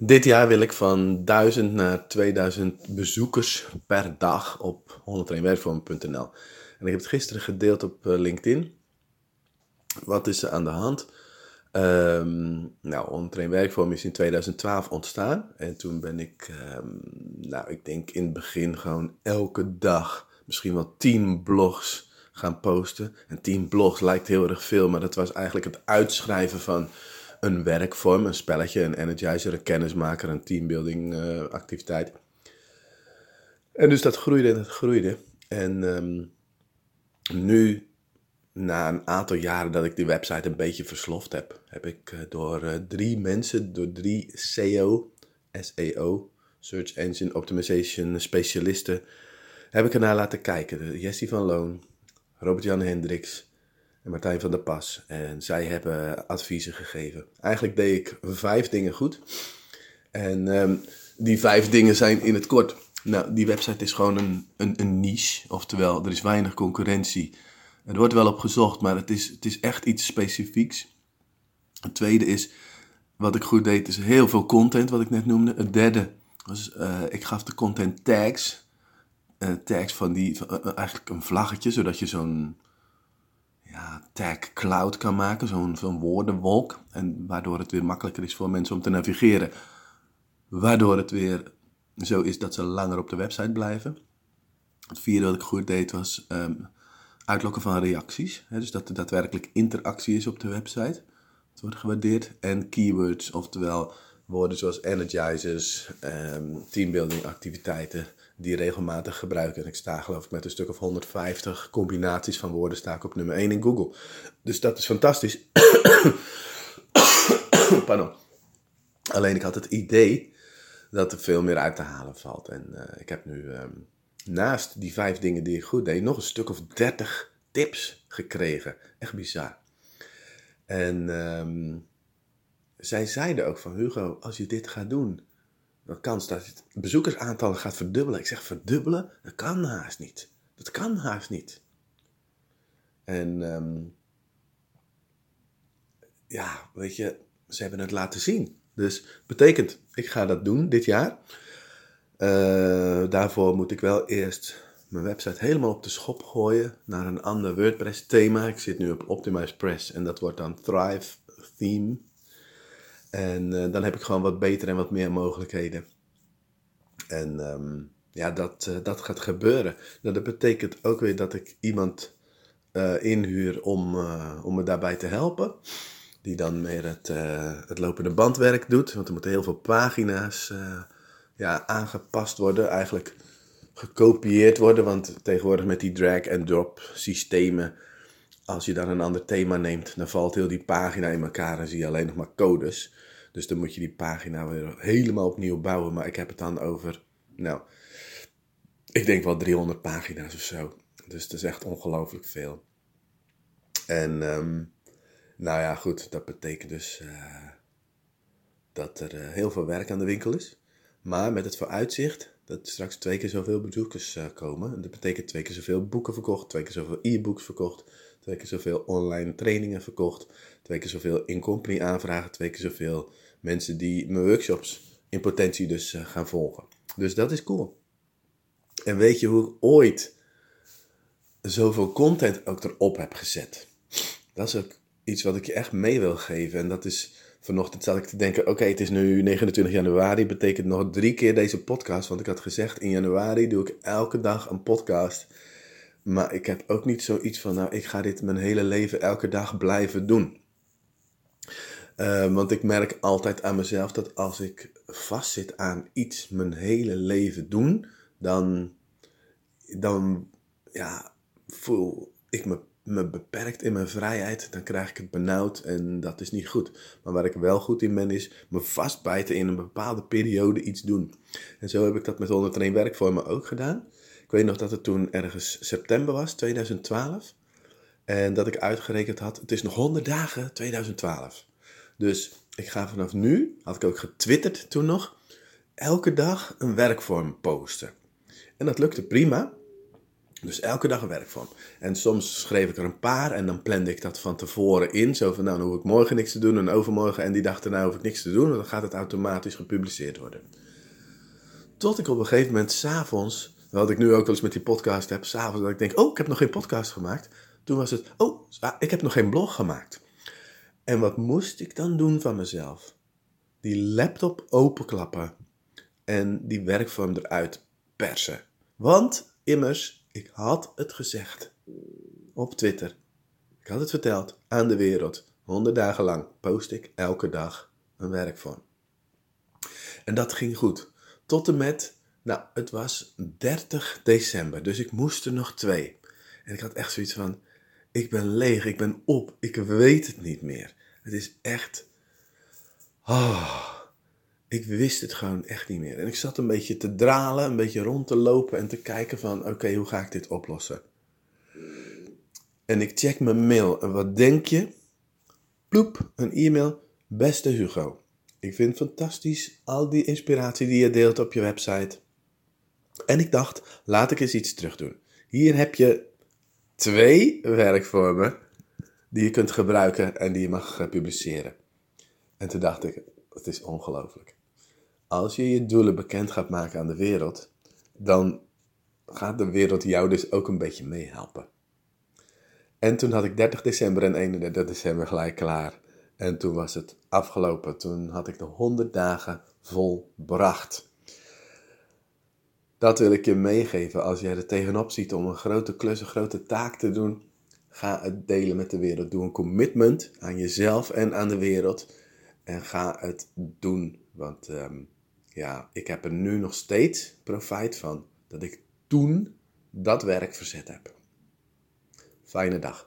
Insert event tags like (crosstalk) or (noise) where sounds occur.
Dit jaar wil ik van 1000 naar 2000 bezoekers per dag op 101werkvorm.nl. En ik heb het gisteren gedeeld op eh, LinkedIn. Wat is er aan de hand? Um, nou, 101 Werkvorm is in 2012 ontstaan. En toen ben ik, um, nou, ik denk in het begin gewoon elke dag misschien wel 10 blogs gaan posten. En 10 blogs lijkt heel erg veel, maar dat was eigenlijk het uitschrijven van een werkvorm, een spelletje, een energizer, een kennismaker, een teambuilding uh, activiteit. En dus dat groeide en dat groeide. En um, nu, na een aantal jaren dat ik die website een beetje versloft heb, heb ik uh, door uh, drie mensen, door drie SEO, SEO, Search Engine Optimization specialisten, heb ik ernaar laten kijken. Jessie van Loon, Robert-Jan Hendricks Martijn van der Pas. En zij hebben adviezen gegeven. Eigenlijk deed ik vijf dingen goed. En um, die vijf dingen zijn in het kort. Nou, die website is gewoon een, een, een niche. Oftewel, er is weinig concurrentie. Er wordt wel op gezocht, maar het is, het is echt iets specifieks. Het tweede is, wat ik goed deed, is heel veel content, wat ik net noemde. Het derde was, uh, ik gaf de content tags. Uh, tags van die, uh, eigenlijk een vlaggetje, zodat je zo'n ja, tag cloud kan maken, zo'n woordenwolk. En waardoor het weer makkelijker is voor mensen om te navigeren. Waardoor het weer zo is dat ze langer op de website blijven. Het vierde wat ik goed deed was um, uitlokken van reacties. Dus dat er daadwerkelijk interactie is op de website. Het wordt gewaardeerd. En keywords, oftewel woorden zoals energizers, um, teambuilding activiteiten die regelmatig gebruiken. En ik sta geloof ik met een stuk of 150 combinaties van woorden sta ik op nummer 1 in Google. Dus dat is fantastisch. (coughs) Pardon. Alleen ik had het idee dat er veel meer uit te halen valt. En uh, ik heb nu um, naast die vijf dingen die ik goed deed, nog een stuk of 30 tips gekregen. Echt bizar. En um, zij zeiden ook van Hugo, als je dit gaat doen, dan kans dat het bezoekersaantallen gaat verdubbelen. Ik zeg verdubbelen? Dat kan haast niet. Dat kan haast niet. En um, ja, weet je, ze hebben het laten zien. Dus betekent, ik ga dat doen dit jaar. Uh, daarvoor moet ik wel eerst mijn website helemaal op de schop gooien naar een ander WordPress thema. Ik zit nu op Optimize Press en dat wordt dan Thrive Theme. En uh, dan heb ik gewoon wat beter en wat meer mogelijkheden. En um, ja, dat, uh, dat gaat gebeuren. Nou, dat betekent ook weer dat ik iemand uh, inhuur om, om me daarbij te helpen. Die dan meer het, het lopende bandwerk doet. Want er moeten heel veel pagina's ja, aangepast worden. Eigenlijk gekopieerd worden. Want tegenwoordig met die drag-and-drop systemen als je dan een ander thema neemt, dan valt heel die pagina in elkaar en zie je alleen nog maar codes. Dus dan moet je die pagina weer helemaal opnieuw bouwen. Maar ik heb het dan over, nou, ik denk wel 300 pagina's of zo. Dus het is echt ongelooflijk veel. En, um, nou ja, goed, dat betekent dus uh, dat er uh, heel veel werk aan de winkel is. Maar met het vooruitzicht dat straks twee keer zoveel bezoekers uh, komen. Dat betekent twee keer zoveel boeken verkocht, twee keer zoveel e-books verkocht, twee keer zoveel online trainingen verkocht, twee keer zoveel in-company aanvragen, twee keer zoveel mensen die mijn workshops in potentie dus uh, gaan volgen. Dus dat is cool. En weet je hoe ik ooit zoveel content ook erop heb gezet? Dat is ook iets wat ik je echt mee wil geven. En dat is, vanochtend zat ik te denken, oké, het is nu 29 januari, betekent nog drie keer deze podcast. Want ik had gezegd, in januari doe ik elke dag een podcast. Maar ik heb ook niet zoiets van, nou, ik ga dit mijn hele leven elke dag blijven doen. Uh, want ik merk altijd aan mezelf dat als ik vastzit aan iets mijn hele leven doen, dan, dan ja, voel ik me, me beperkt in mijn vrijheid. Dan krijg ik het benauwd en dat is niet goed. Maar waar ik wel goed in ben, is me vastbijten in een bepaalde periode iets doen. En zo heb ik dat met 101 werkvormen ook gedaan. Ik weet nog dat het toen ergens september was, 2012. En dat ik uitgerekend had, het is nog 100 dagen 2012. Dus ik ga vanaf nu, had ik ook getwitterd toen nog, elke dag een werkvorm posten. En dat lukte prima. Dus elke dag een werkvorm. En soms schreef ik er een paar en dan plande ik dat van tevoren in. Zo van, nou, dan hoef ik morgen niks te doen en overmorgen en die dag daarna hoef ik niks te doen. En dan gaat het automatisch gepubliceerd worden. Tot ik op een gegeven moment s'avonds, wat ik nu ook wel eens met die podcast heb, s'avonds dat ik denk, oh, ik heb nog geen podcast gemaakt. Toen was het, oh, ik heb nog geen blog gemaakt. En wat moest ik dan doen van mezelf? Die laptop openklappen en die werkvorm eruit persen. Want, immers, ik had het gezegd op Twitter. Ik had het verteld aan de wereld. Honderd dagen lang post ik elke dag een werkvorm. En dat ging goed. Tot en met, nou, het was 30 december, dus ik moest er nog twee. En ik had echt zoiets van, ik ben leeg, ik ben op, ik weet het niet meer. Het is echt, oh, ik wist het gewoon echt niet meer. En ik zat een beetje te dralen, een beetje rond te lopen en te kijken van, oké, hoe ga ik dit oplossen? En ik check mijn mail en wat denk je? Ploep, een e-mail. Beste Hugo, ik vind fantastisch al die inspiratie die je deelt op je website. En ik dacht, laat ik eens iets terug doen. Hier heb je twee werkvormen die je kunt gebruiken en die je mag publiceren. En toen dacht ik, het is ongelooflijk. Als je je doelen bekend gaat maken aan de wereld, dan gaat de wereld jou dus ook een beetje meehelpen. En toen had ik 30 december en 31 december gelijk klaar. En toen was het afgelopen. Toen had ik de 100 dagen volbracht. Dat wil ik je meegeven als jij er tegenop ziet om een grote klus, een grote taak te doen. Ga het delen met de wereld. Doe een commitment aan jezelf en aan de wereld. En ga het doen. Want ehm, ja, ik heb er nu nog steeds profijt van dat ik toen dat werk verzet heb. Fijne dag.